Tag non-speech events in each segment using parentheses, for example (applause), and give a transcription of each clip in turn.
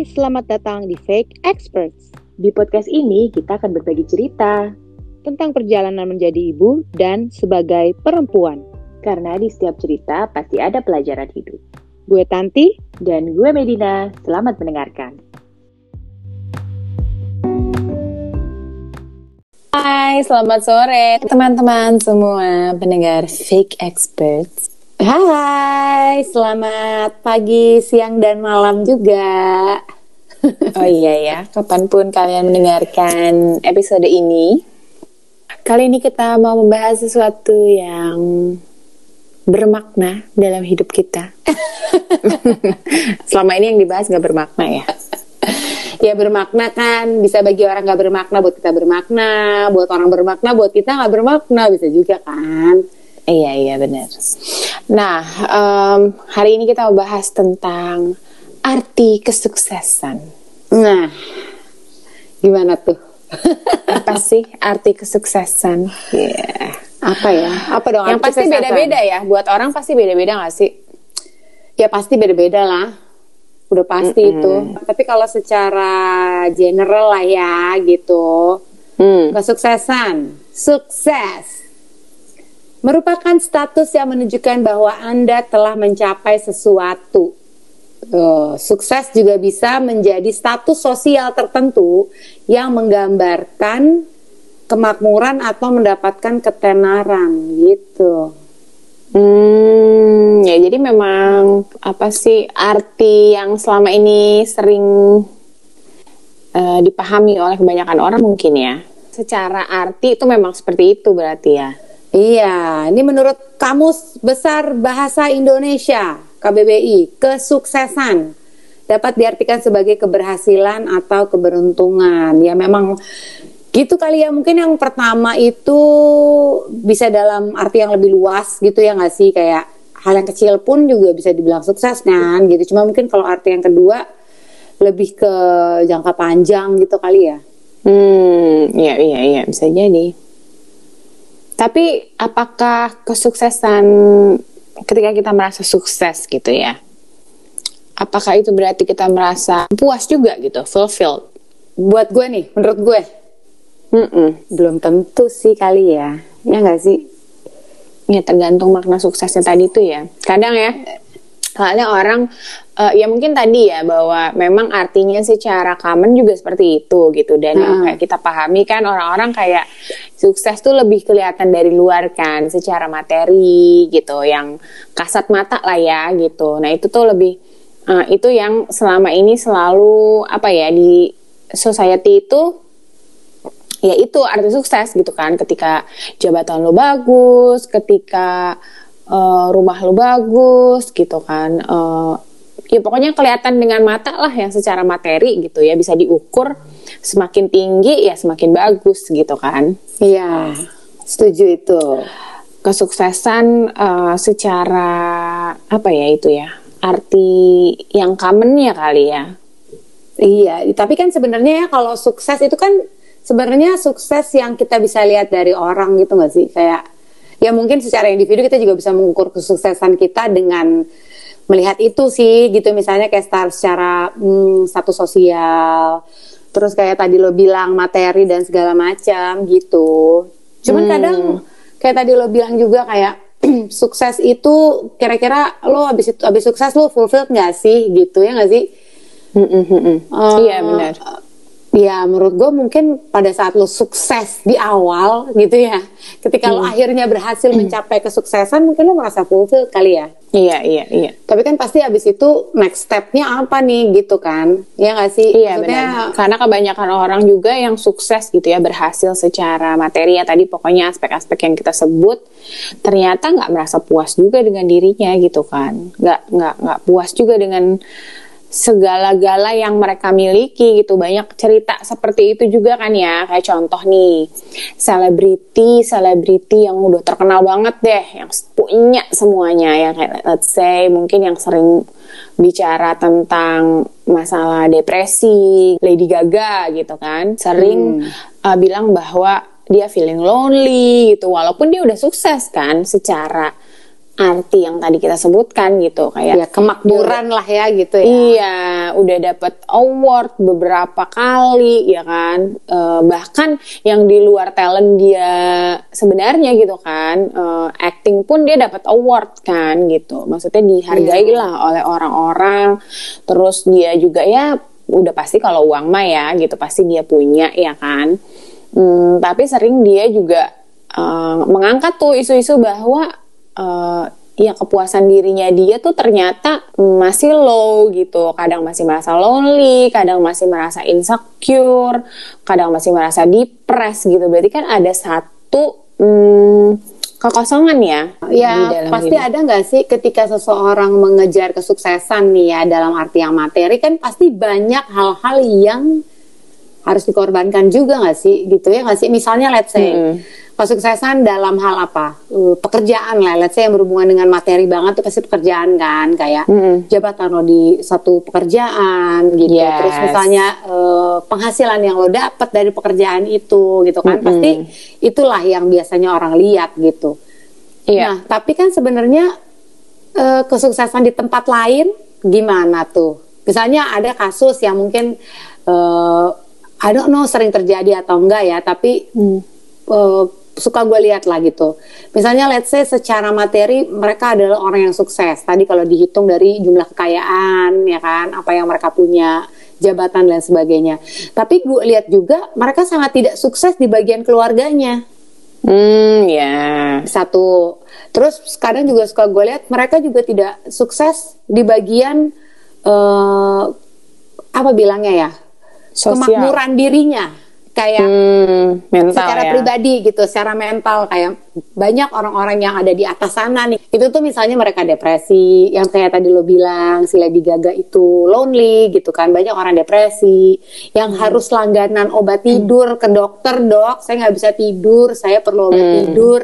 Hai, selamat datang di Fake Experts. Di podcast ini kita akan berbagi cerita tentang perjalanan menjadi ibu dan sebagai perempuan. Karena di setiap cerita pasti ada pelajaran hidup. Gue Tanti dan gue Medina. Selamat mendengarkan. Hai, selamat sore teman-teman semua pendengar Fake Experts. Hai, selamat pagi, siang, dan malam juga. oh iya ya, kapan pun kalian mendengarkan episode ini. Kali ini kita mau membahas sesuatu yang bermakna dalam hidup kita. (laughs) Selama ini yang dibahas gak bermakna ya. ya bermakna kan bisa bagi orang gak bermakna buat kita bermakna buat orang bermakna buat kita gak bermakna bisa juga kan Iya iya benar. Nah um, hari ini kita mau bahas tentang arti kesuksesan. Nah gimana tuh? (laughs) Apa sih arti kesuksesan? Yeah. Apa ya? Apa dong? Yang pasti beda-beda ya. Buat orang pasti beda-beda gak sih? Ya pasti beda-beda lah. Udah pasti mm -hmm. itu. Tapi kalau secara general lah ya gitu. Hmm. Kesuksesan, sukses merupakan status yang menunjukkan bahwa Anda telah mencapai sesuatu. Uh, sukses juga bisa menjadi status sosial tertentu yang menggambarkan kemakmuran atau mendapatkan ketenaran gitu. Hmm, ya jadi memang apa sih arti yang selama ini sering uh, dipahami oleh kebanyakan orang mungkin ya. Secara arti itu memang seperti itu berarti ya. Iya, ini menurut Kamus Besar Bahasa Indonesia KBBI, kesuksesan dapat diartikan sebagai keberhasilan atau keberuntungan. Ya memang gitu kali ya. Mungkin yang pertama itu bisa dalam arti yang lebih luas gitu ya nggak sih kayak hal yang kecil pun juga bisa dibilang sukses kan gitu. Cuma mungkin kalau arti yang kedua lebih ke jangka panjang gitu kali ya. Hmm, iya iya iya bisa jadi. Tapi apakah kesuksesan ketika kita merasa sukses gitu ya? Apakah itu berarti kita merasa puas juga gitu, fulfilled? Buat gue nih, menurut gue, mm -mm, belum tentu sih kali ya, ya nggak sih? Ya tergantung makna suksesnya tadi tuh ya. Kadang ya, Soalnya orang uh, ya mungkin tadi ya bahwa memang artinya secara common juga seperti itu gitu dan hmm. yang kayak kita pahami kan orang-orang kayak sukses tuh lebih kelihatan dari luar kan secara materi gitu yang kasat mata lah ya gitu. Nah itu tuh lebih uh, itu yang selama ini selalu apa ya di society itu ya itu arti sukses gitu kan ketika jabatan lo bagus, ketika uh, rumah lu bagus gitu kan. Uh, ya pokoknya kelihatan dengan mata lah yang secara materi gitu ya. Bisa diukur semakin tinggi ya semakin bagus gitu kan. Iya setuju itu. Kesuksesan uh, secara apa ya itu ya arti yang commonnya kali ya. Iya tapi kan sebenarnya ya kalau sukses itu kan sebenarnya sukses yang kita bisa lihat dari orang gitu gak sih? Kayak ya mungkin secara individu kita juga bisa mengukur kesuksesan kita dengan melihat itu sih gitu. Misalnya kayak start secara hmm, status sosial. Terus kayak tadi lo bilang materi dan segala macam gitu. Cuman hmm. kadang kayak tadi lo bilang juga kayak (clears throat) sukses itu kira-kira lo habis itu habis sukses lo fulfilled nggak sih gitu ya nggak sih? Mm -mm. Uh, iya benar ya menurut gue mungkin pada saat lo sukses di awal gitu ya ketika hmm. lo akhirnya berhasil hmm. mencapai kesuksesan mungkin lo merasa fulfill kali ya. Iya iya iya. Tapi kan pasti abis itu next stepnya apa nih gitu kan? Ya gak sih? Iya Maksudnya, benar. Karena kebanyakan orang juga yang sukses gitu ya berhasil secara materi ya. Tadi pokoknya aspek-aspek yang kita sebut ternyata nggak merasa puas juga dengan dirinya gitu kan. Nggak nggak nggak puas juga dengan segala-gala yang mereka miliki gitu. Banyak cerita seperti itu juga kan ya. Kayak contoh nih selebriti selebriti yang udah terkenal banget deh yang punya semuanya ya. Kayak let's say mungkin yang sering bicara tentang masalah depresi Lady Gaga gitu kan. Sering hmm. uh, bilang bahwa dia feeling lonely gitu. Walaupun dia udah sukses kan secara arti yang tadi kita sebutkan gitu kayak ya kemakmuran lah ya gitu ya. Iya udah dapat award beberapa kali ya kan? Eh, bahkan yang di luar talent dia sebenarnya gitu kan eh, acting pun dia dapat award kan gitu. Maksudnya dihargai Iya. lah oleh orang-orang. Terus dia juga ya udah pasti kalau uang mah ya gitu pasti dia punya ya kan? Hmm, tapi sering dia juga eh, mengangkat tuh isu-isu bahwa eh, ya kepuasan dirinya dia tuh ternyata masih low gitu. Kadang masih merasa lonely kadang masih merasa insecure kadang masih merasa depres gitu. Berarti kan ada satu hmm, kekosongan ya Ya pasti hidup. ada nggak sih ketika seseorang mengejar kesuksesan nih ya dalam arti yang materi? Kan pasti banyak hal-hal yang harus dikorbankan juga nggak sih? Gitu ya nggak sih? Misalnya let's say Mm-mm. Kesuksesan dalam hal apa Eh, pekerjaan lah let's say yang berhubungan dengan materi banget tuh pasti pekerjaan kan kayak Mm-mm. jabatan lo di satu pekerjaan gitu Yes. terus misalnya eh, penghasilan yang lo dapat dari pekerjaan itu gitu kan Mm-mm. pasti itulah yang biasanya orang lihat gitu Iya. Nah, tapi kan sebenarnya eh, kesuksesan di tempat lain gimana tuh? Misalnya ada kasus yang mungkin eh I don't know sering terjadi atau enggak ya, tapi Hmm. eh, suka gue lihat lah gitu. Misalnya let's say secara materi mereka adalah orang yang sukses. Tadi kalau dihitung dari jumlah kekayaan ya kan, apa yang mereka punya, jabatan dan sebagainya. Tapi gue lihat juga mereka sangat tidak sukses di bagian keluarganya Hmm, ya. satu terus kadang juga suka gue lihat mereka juga tidak sukses di bagian eh apa bilangnya ya Sosial. kemakmuran dirinya kayak Hmm, mental secara ya. pribadi gitu, secara mental kayak banyak orang-orang yang ada di atas sana nih. Itu tuh misalnya mereka depresi, yang kayak tadi lo bilang si Lady Gaga itu lonely gitu kan. Banyak orang depresi yang Hmm. harus langganan obat tidur ke dokter, Dok. Saya nggak bisa tidur, saya perlu obat Hmm. tidur.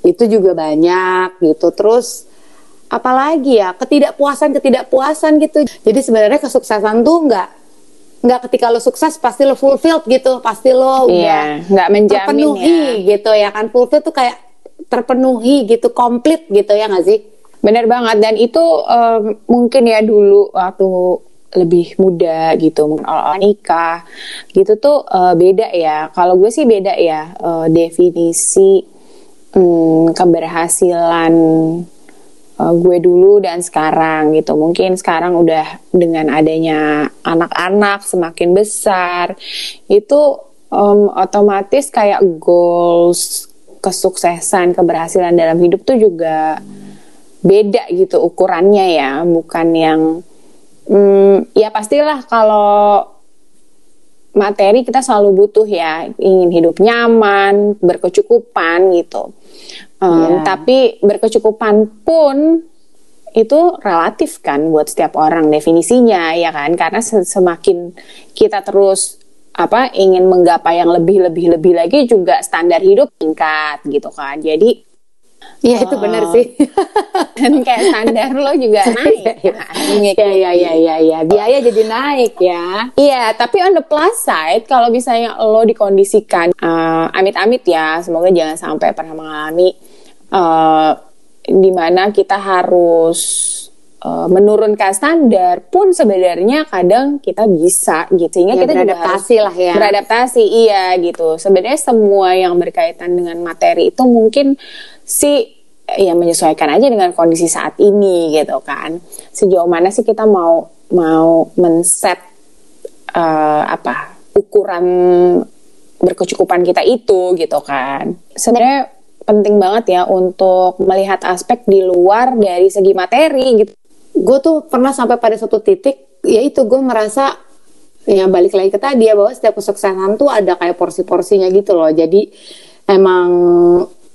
Itu juga banyak gitu. Terus apalagi ya ketidakpuasan ketidakpuasan gitu. Jadi sebenarnya kesuksesan tuh nggak nggak ketika lo sukses pasti lo fulfilled gitu, pasti lo udah Iya, nggak menjamin terpenuhi ya. gitu ya kan. Fulfill tuh kayak terpenuhi gitu komplit gitu ya nggak sih? Bener banget. Dan itu em, mungkin ya dulu waktu lebih muda gitu mungkin awal nikah gitu tuh eh, beda ya. Kalau gue sih beda ya eh, definisi hmm, keberhasilan eh, gue dulu dan sekarang gitu. Mungkin sekarang udah dengan adanya anak-anak semakin besar itu em, otomatis kayak goals kesuksesan keberhasilan dalam hidup tuh juga beda gitu ukurannya ya. Bukan yang hmm, ya pastilah kalau materi kita selalu butuh ya. Ingin hidup nyaman berkecukupan gitu Um, Iya. tapi berkecukupan pun itu relatif kan buat setiap orang definisinya ya kan karena se- semakin kita terus apa ingin menggapai yang lebih lebih lebih lagi juga standar hidup tingkat gitu kan jadi Iya itu benar sih. (laughs) kan kayak standar lo juga (laughs) naik kan, ya ya ya ya ya biaya jadi naik ya. Iya, tapi on the plus side, kalau misalnya lo dikondisikan, eh, amit-amit ya, semoga jangan sampai pernah mengalami eh, di mana kita harus eh, menurunkan standar, pun sebenarnya kadang kita bisa gitu, sehingga Ya, kita juga beradaptasi lah ya. beradaptasi, iya gitu. Sebenarnya semua yang berkaitan dengan materi itu mungkin sih ya menyesuaikan aja dengan kondisi saat ini gitu kan. Sejauh mana sih kita mau mau men-set eh, apa ukuran berkecukupan kita itu gitu kan. Sebenarnya penting banget ya untuk melihat aspek di luar dari segi materi gitu. Gue tuh pernah sampai pada suatu titik yaitu gue merasa ya balik lagi ke tadi ya bahwa setiap kesuksesan tuh ada kayak porsi-porsinya gitu loh. Jadi emang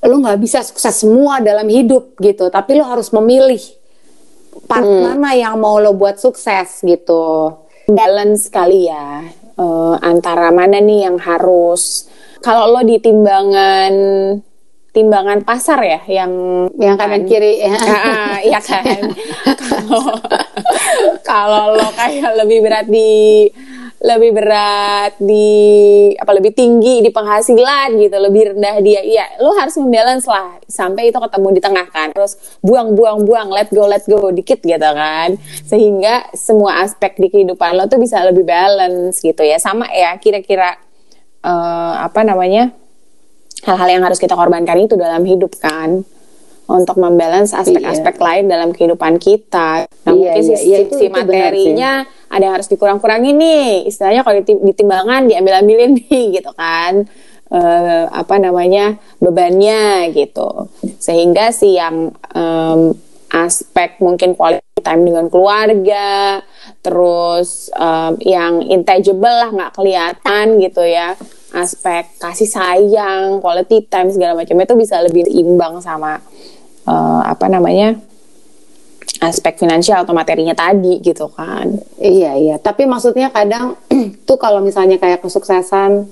lu nggak bisa sukses semua dalam hidup gitu tapi lu harus memilih part mana yang mau lo buat sukses gitu. Balance kali ya eh, antara mana nih yang harus kalau lo di timbangan timbangan pasar ya yang yang kanan kiri ya. Ah, iya kan. (laughs) Kalau kalau lo kayak lebih berat di lebih berat di apa lebih tinggi di penghasilan gitu lebih rendah dia iya lu harus membalance lah sampai itu ketemu di tengah kan. Terus buang buang buang let go let go dikit gitu kan. Sehingga semua aspek di kehidupan lo tuh bisa lebih balance gitu ya. Sama ya kira-kira uh, apa namanya hal-hal yang harus kita korbankan itu dalam hidup kan untuk membalance aspek-aspek iya. lain dalam kehidupan kita. Nah, iya, mungkin iya, si, iya, itu, si materinya ada yang harus dikurang-kurangin nih. Istilahnya kalau ditimbangan diambil-ambilin (laughs) nih gitu kan. Uh, apa namanya bebannya gitu. Sehingga si yang um, aspek mungkin quality time dengan keluarga, terus um, yang intangible lah nggak kelihatan gitu ya aspek kasih sayang, quality time segala macam itu bisa lebih imbang sama uh, apa namanya aspek finansial atau materinya tadi gitu kan. Iya iya, tapi maksudnya kadang (clears throat) tuh kalau misalnya kayak kesuksesan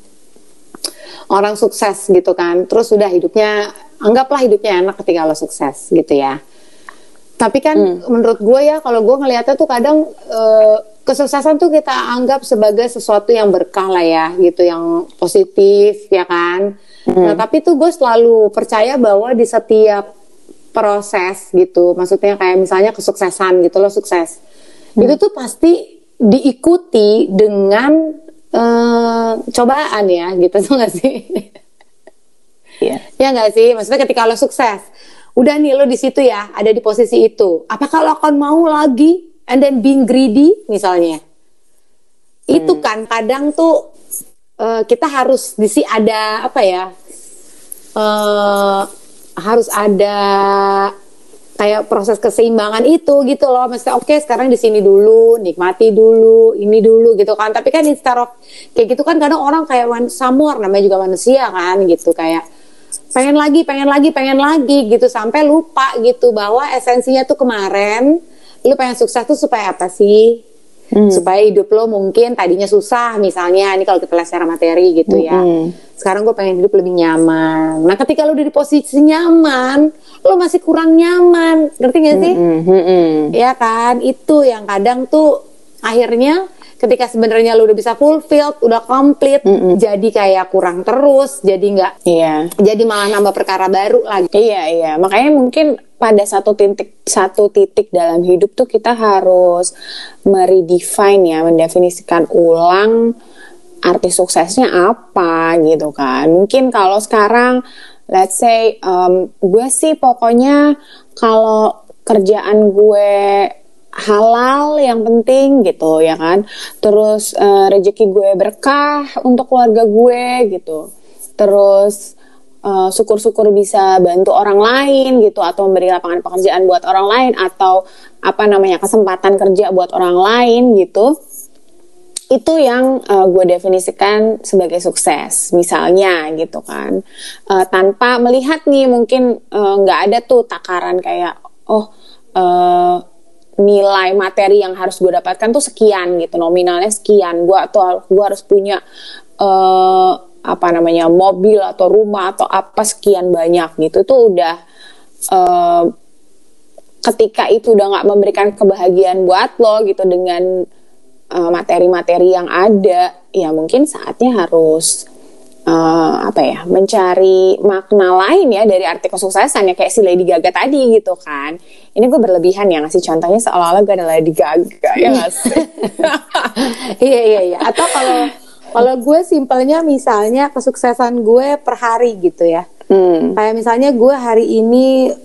orang sukses gitu kan, terus sudah hidupnya anggaplah hidupnya enak ketika lo sukses gitu ya. Tapi kan hmm. menurut gue ya kalau gue ngelihatnya tuh kadang uh, kesuksesan tuh kita anggap sebagai sesuatu yang berkah lah ya gitu, yang positif ya kan. Hmm. Nah tapi tuh gue selalu percaya bahwa di setiap proses gitu maksudnya kayak misalnya kesuksesan gitu loh sukses hmm. itu tuh pasti diikuti dengan uh, cobaan ya gitu (laughs) tuh gak sih yeah. ya nggak sih maksudnya ketika lo sukses udah nih lo di situ ya ada di posisi itu apakah lo akan mau lagi and then being greedy misalnya hmm. itu kan kadang tuh uh, kita harus di ada apa ya uh, harus ada kayak proses keseimbangan itu gitu loh. Maksudnya oke okay, sekarang di sini dulu, nikmati dulu, ini dulu gitu kan. Tapi kan instead of kayak gitu kan kadang orang kayak samur namanya juga manusia kan gitu kayak pengen lagi, pengen lagi, pengen lagi gitu sampai lupa gitu bahwa esensinya tuh kemarin lu pengen sukses tuh supaya apa sih? Hmm. supaya hidup lo mungkin tadinya susah misalnya ini kalau kita lihat secara materi gitu ya hmm. sekarang gue pengen hidup lebih nyaman nah ketika lo udah di posisi nyaman lo masih kurang nyaman ngerti gak sih hmm. Hmm. hmm. ya kan itu yang kadang tuh akhirnya ketika sebenarnya lu udah bisa fulfilled, udah komplit, mm -mm. jadi kayak kurang terus, jadi nggak, iya. jadi malah nambah perkara baru lagi. Iya iya, makanya mungkin pada satu titik satu titik dalam hidup tuh kita harus meredefine ya, mendefinisikan ulang arti suksesnya apa gitu kan. Mungkin kalau sekarang let's say um, gue sih pokoknya kalau kerjaan gue halal yang penting gitu ya kan? Terus uh, rezeki gue berkah untuk keluarga gue gitu. Terus uh, syukur-syukur bisa bantu orang lain gitu atau memberi lapangan pekerjaan buat orang lain atau apa namanya kesempatan kerja buat orang lain gitu. Itu yang uh, gue definisikan sebagai sukses misalnya gitu kan. Uh, tanpa melihat nih mungkin nggak uh, ada tuh takaran kayak oh uh, nilai materi yang harus gue dapatkan tuh sekian gitu nominalnya sekian. Gue atau gue harus punya uh, apa namanya mobil atau rumah atau apa sekian banyak gitu. Tuh udah uh, ketika itu udah nggak memberikan kebahagiaan buat lo gitu dengan eh, materi-materi uh, yang ada ya mungkin saatnya harus uh, apa ya mencari makna lain ya dari arti kesuksesan ya kayak si Lady Gaga tadi gitu kan. Ini gue berlebihan ya ngasih contohnya seolah-olah gue adalah Lady Gaga ya (laughs) iya iya iya. Atau kalau kalau gue simpelnya misalnya kesuksesan gue per hari gitu ya. Hmm. kayak misalnya gue hari ini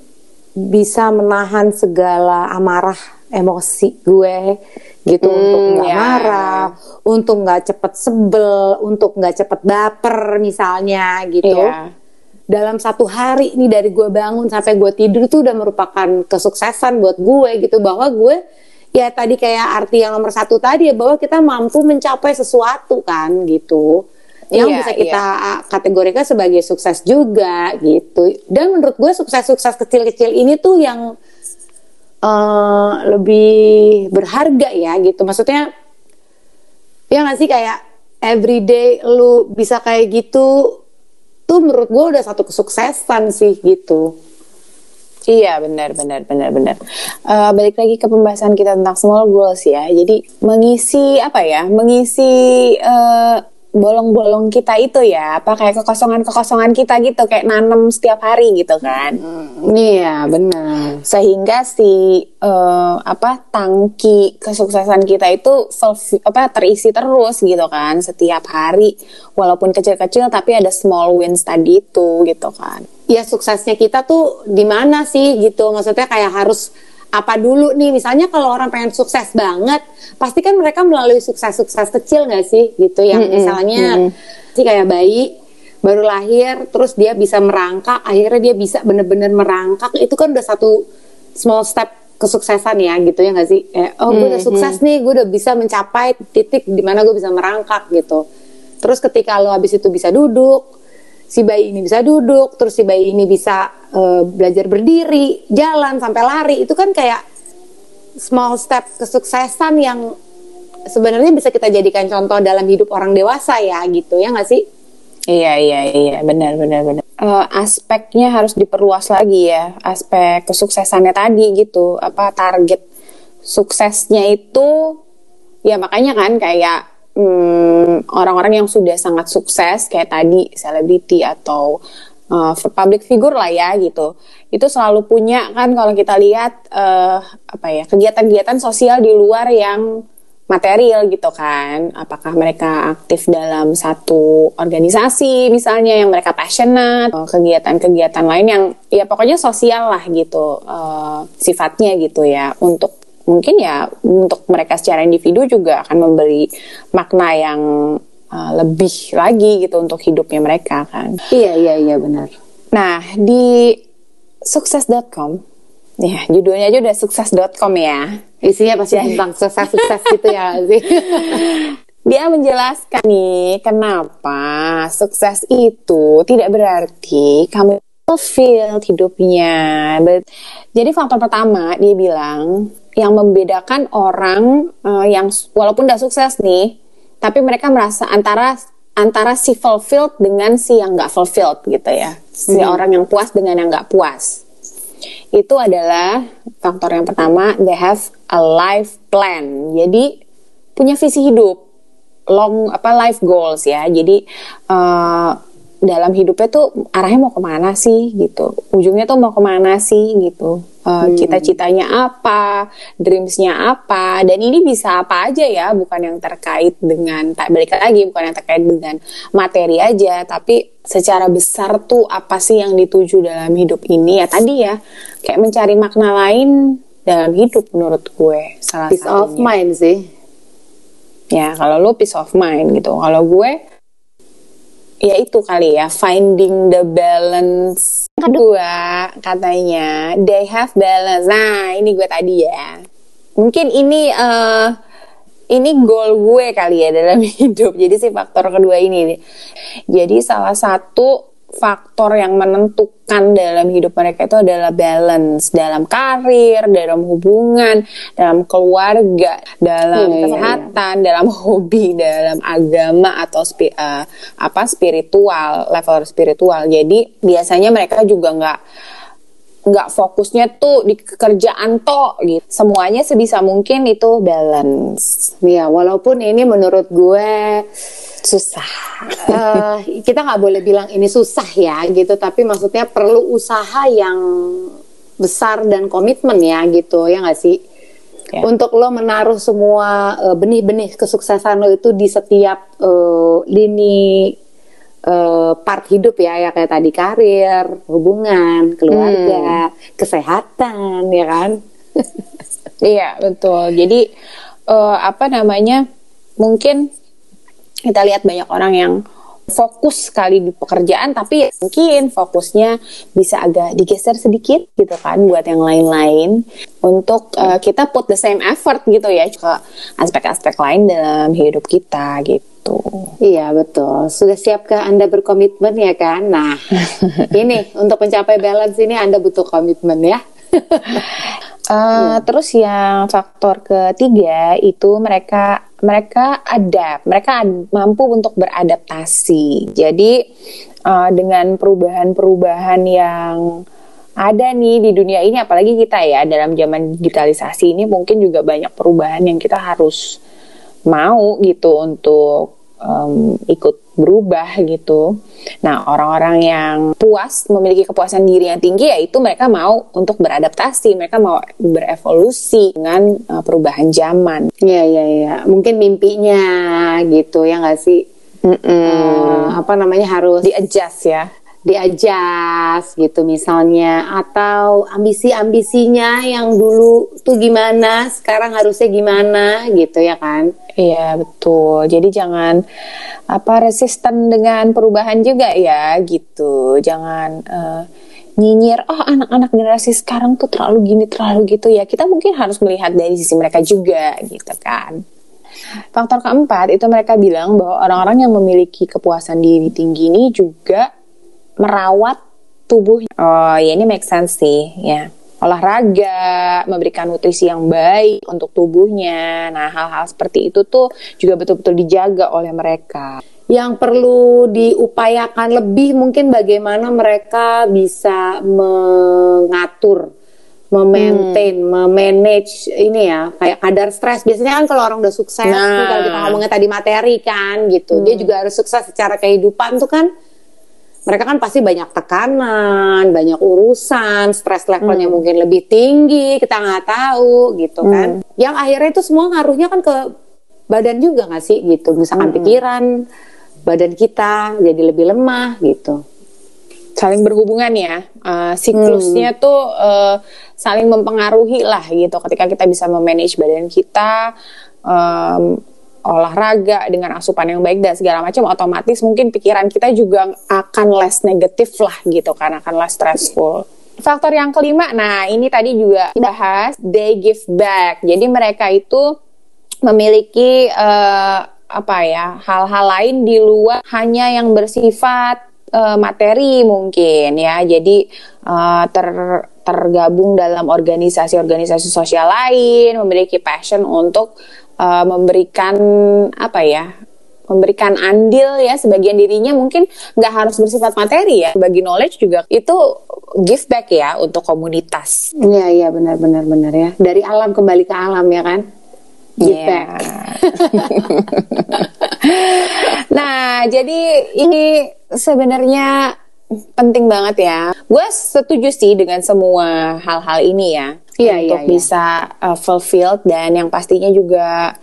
bisa menahan segala amarah emosi gue gitu hmm, untuk nggak yeah. marah, untuk nggak cepet sebel, untuk nggak cepet baper misalnya gitu. Yeah. Dalam satu hari ini dari gue bangun sampai gue tidur tuh udah merupakan kesuksesan buat gue gitu bahwa gue ya tadi kayak arti yang nomor satu tadi ya bahwa kita mampu mencapai sesuatu kan gitu yang yeah, bisa kita yeah. kategorikan sebagai sukses juga gitu dan menurut gue sukses-sukses kecil-kecil ini tuh yang uh, lebih berharga ya gitu maksudnya ya nggak sih kayak everyday lu bisa kayak gitu tuh menurut gue udah satu kesuksesan sih gitu Iya benar benar benar benar. Uh, balik lagi ke pembahasan kita tentang small goals ya. Jadi mengisi apa ya? Mengisi uh, bolong-bolong kita itu ya apa kayak kekosongan-kekosongan kita gitu kayak nanem setiap hari gitu kan. Hmm, iya benar. Sehingga si uh, apa tangki kesuksesan kita itu apa terisi terus gitu kan setiap hari. Walaupun kecil-kecil tapi ada small wins tadi itu gitu kan. Ya suksesnya kita tuh di mana sih gitu? Maksudnya kayak harus apa dulu nih? Misalnya kalau orang pengen sukses banget pasti kan mereka melalui sukses-sukses kecil nggak sih? Gitu yang mm -hmm. misalnya mm -hmm. sih kayak bayi baru lahir terus dia bisa merangkak akhirnya dia bisa bener-bener merangkak. Itu kan udah satu small step kesuksesan ya gitu ya nggak sih? Eh, oh gue udah sukses nih gue udah bisa mencapai titik di mana gue bisa merangkak gitu. Terus ketika lo habis itu bisa duduk si bayi ini bisa duduk, terus si bayi ini bisa uh, belajar berdiri, jalan sampai lari, itu kan kayak small step kesuksesan yang sebenarnya bisa kita jadikan contoh dalam hidup orang dewasa ya gitu ya nggak sih? Iya iya iya benar benar benar. Uh, aspeknya harus diperluas lagi ya aspek kesuksesannya tadi gitu apa target suksesnya itu ya makanya kan kayak hmm, orang-orang yang sudah sangat sukses kayak tadi selebriti atau uh, public figure lah ya gitu. Itu selalu punya kan kalau kita lihat uh, apa ya kegiatan-kegiatan sosial di luar yang material gitu kan. Apakah mereka aktif dalam satu organisasi misalnya yang mereka passionate kegiatan-kegiatan lain yang ya pokoknya sosial lah gitu uh, sifatnya gitu ya. Untuk mungkin ya untuk mereka secara individu juga akan memberi makna yang uh, lebih lagi gitu untuk hidupnya mereka kan. Iya iya iya benar. Nah di sukses.com ya judulnya aja udah sukses.com ya. Isinya pasti tentang sukses-sukses gitu ya sih. (laughs) Dia menjelaskan nih kenapa sukses itu tidak berarti kamu fulfilled hidupnya. Jadi faktor pertama dia bilang yang membedakan orang uh, yang walaupun udah sukses nih, tapi mereka merasa antara antara si fulfilled dengan si yang nggak fulfilled gitu ya, si hmm. orang yang puas dengan yang nggak puas. Itu adalah faktor yang pertama, they have a life plan. Jadi punya visi hidup, long apa life goals ya. Jadi uh, dalam hidupnya tuh arahnya mau ke mana sih gitu. Ujungnya tuh mau ke mana sih gitu. Uh, hmm. cita-citanya apa dreamsnya apa dan ini bisa apa aja ya bukan yang terkait dengan tak balik lagi bukan yang terkait dengan materi aja tapi secara besar tuh apa sih yang dituju dalam hidup ini ya tadi ya. Kayak mencari makna lain dalam hidup menurut gue salah peace satunya. of mind sih. Ya kalau lo peace of mind gitu. Kalau gue ya itu kali ya finding the balance kedua. katanya. They have balance. Nah ini gue tadi ya. Mungkin ini uh, ini goal gue kali ya dalam (laughs) hidup. Jadi si faktor kedua ini. Jadi salah satu faktor yang menentukan dalam hidup mereka itu adalah balance dalam karir, dalam hubungan, dalam keluarga, dalam hmm, kesehatan, iya. dalam (laughs) hobi, dalam agama atau spi, uh, apa spiritual, level spiritual. Jadi biasanya mereka juga nggak nggak fokusnya tuh di kerjaan toh gitu. Semuanya sebisa mungkin itu balance. Ya, walaupun ini menurut gue susah. Uh, kita nggak boleh bilang ini susah ya gitu, tapi maksudnya perlu usaha yang besar dan komitmen ya gitu ya nggak sih? Yeah. Untuk lo menaruh semua eh, benih-benih kesuksesan lo itu di setiap uh, lini uh, part hidup ya ya kayak tadi karir, hubungan, keluarga, hmm. kesehatan ya kan. (laughs) iya, betul. Jadi uh, apa namanya? Mungkin kita lihat banyak orang yang fokus sekali di pekerjaan tapi mungkin fokusnya bisa agak digeser sedikit gitu kan buat yang lain-lain untuk uh, kita put the same effort gitu ya ke aspek-aspek lain dalam hidup kita gitu gitu. Iya betul. Sudah siapkah Anda berkomitmen ya kan? Nah, (laughs) ini untuk mencapai balance ini Anda butuh komitmen ya. (laughs) Uh, Terus yang faktor ketiga itu mereka mereka ada mereka ad, mampu untuk beradaptasi. Jadi uh, dengan perubahan-perubahan yang ada nih di dunia ini apalagi kita ya dalam zaman digitalisasi ini mungkin juga banyak perubahan yang kita harus mau gitu untuk um, ikut berubah gitu. Nah, orang-orang yang puas memiliki kepuasan diri yang tinggi ya itu mereka mau untuk beradaptasi, mereka mau berevolusi dengan uh, perubahan zaman. Iya, iya, iya. Mungkin mimpinya gitu ya nggak sih? Mm -mm. Uh, apa namanya harus di adjust ya diajas gitu misalnya. Atau ambisi-ambisinya yang dulu tuh gimana sekarang harusnya gimana gitu ya kan? Iya betul. Jadi jangan apa resisten dengan perubahan juga ya gitu. Jangan uh, nyinyir oh anak-anak generasi sekarang tuh terlalu gini terlalu gitu ya. Kita mungkin harus melihat dari sisi mereka juga gitu kan. Faktor keempat itu mereka bilang bahwa orang-orang yang memiliki kepuasan diri tinggi ini juga merawat tubuh. Oh, ya ini make sense sih, ya. Olahraga, memberikan nutrisi yang baik untuk tubuhnya. Nah, hal-hal seperti itu tuh juga betul-betul dijaga oleh mereka. Yang perlu diupayakan lebih mungkin bagaimana mereka bisa mengatur memaintain, hmm. memanage ini ya kayak kadar stres. Biasanya kan kalau orang udah sukses, nah. kalau kita ngomongnya tadi materi kan gitu, hmm. dia juga harus sukses secara kehidupan tuh kan mereka kan pasti banyak tekanan, banyak urusan, stres levelnya hmm. mungkin lebih tinggi, kita nggak tahu gitu hmm. kan. Yang akhirnya itu semua ngaruhnya kan ke badan juga nggak sih gitu, misalkan hmm. pikiran, badan kita jadi lebih lemah gitu. Saling berhubungan ya, uh, siklusnya hmm. tuh uh, saling mempengaruhi lah gitu. Ketika kita bisa memanage badan kita. Um, olahraga dengan asupan yang baik dan segala macam otomatis mungkin pikiran kita juga akan less negatif lah gitu karena akan less stressful. Faktor yang kelima, nah ini tadi juga bahas they give back. Jadi mereka itu memiliki uh, apa ya hal-hal lain di luar hanya yang bersifat uh, materi mungkin ya. Jadi uh, ter tergabung dalam organisasi-organisasi sosial lain, memiliki passion untuk uh, memberikan apa ya memberikan andil ya sebagian dirinya mungkin nggak harus bersifat materi ya. Bagi knowledge juga itu give back ya untuk komunitas. Iya iya benar benar benar ya. Dari alam kembali ke alam ya kan? Give yeah. back. (laughs) Nah jadi ini sebenarnya penting banget ya. Gue setuju sih dengan semua hal-hal ini ya iya, untuk iya, iya. bisa uh, fulfilled dan yang pastinya juga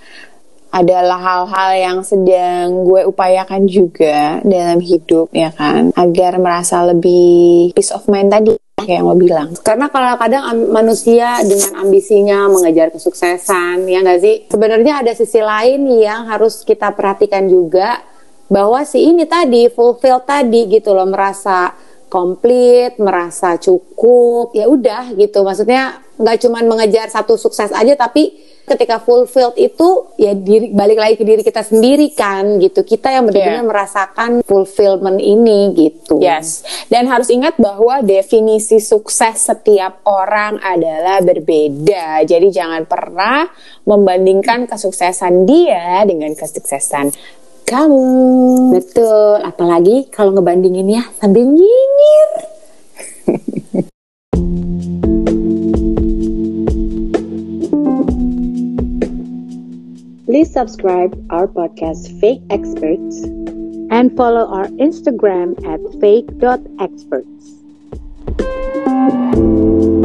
adalah hal-hal yang sedang gue upayakan juga dalam hidup ya kan? Agar merasa lebih peace of mind tadi kayak yang lo bilang. Karena kalau kadang manusia dengan ambisinya mengejar kesuksesan ya nggak sih? Sebenarnya ada sisi lain yang harus kita perhatikan juga bahwa si ini tadi fulfill tadi gitu loh merasa komplit, merasa cukup, ya udah gitu. Maksudnya nggak cuma mengejar satu sukses aja, tapi ketika fulfilled itu ya diri balik lagi ke diri kita sendiri kan gitu. Kita yang benar-benar yeah. merasakan fulfillment ini gitu. Yes. Dan harus ingat bahwa definisi sukses setiap orang adalah berbeda. Jadi jangan pernah membandingkan kesuksesan dia dengan kesuksesan kamu. Betul, apalagi kalau ngebandingin ya sambil nyinyir. Please subscribe our podcast Fake Experts and follow our Instagram at fake.experts. Thank you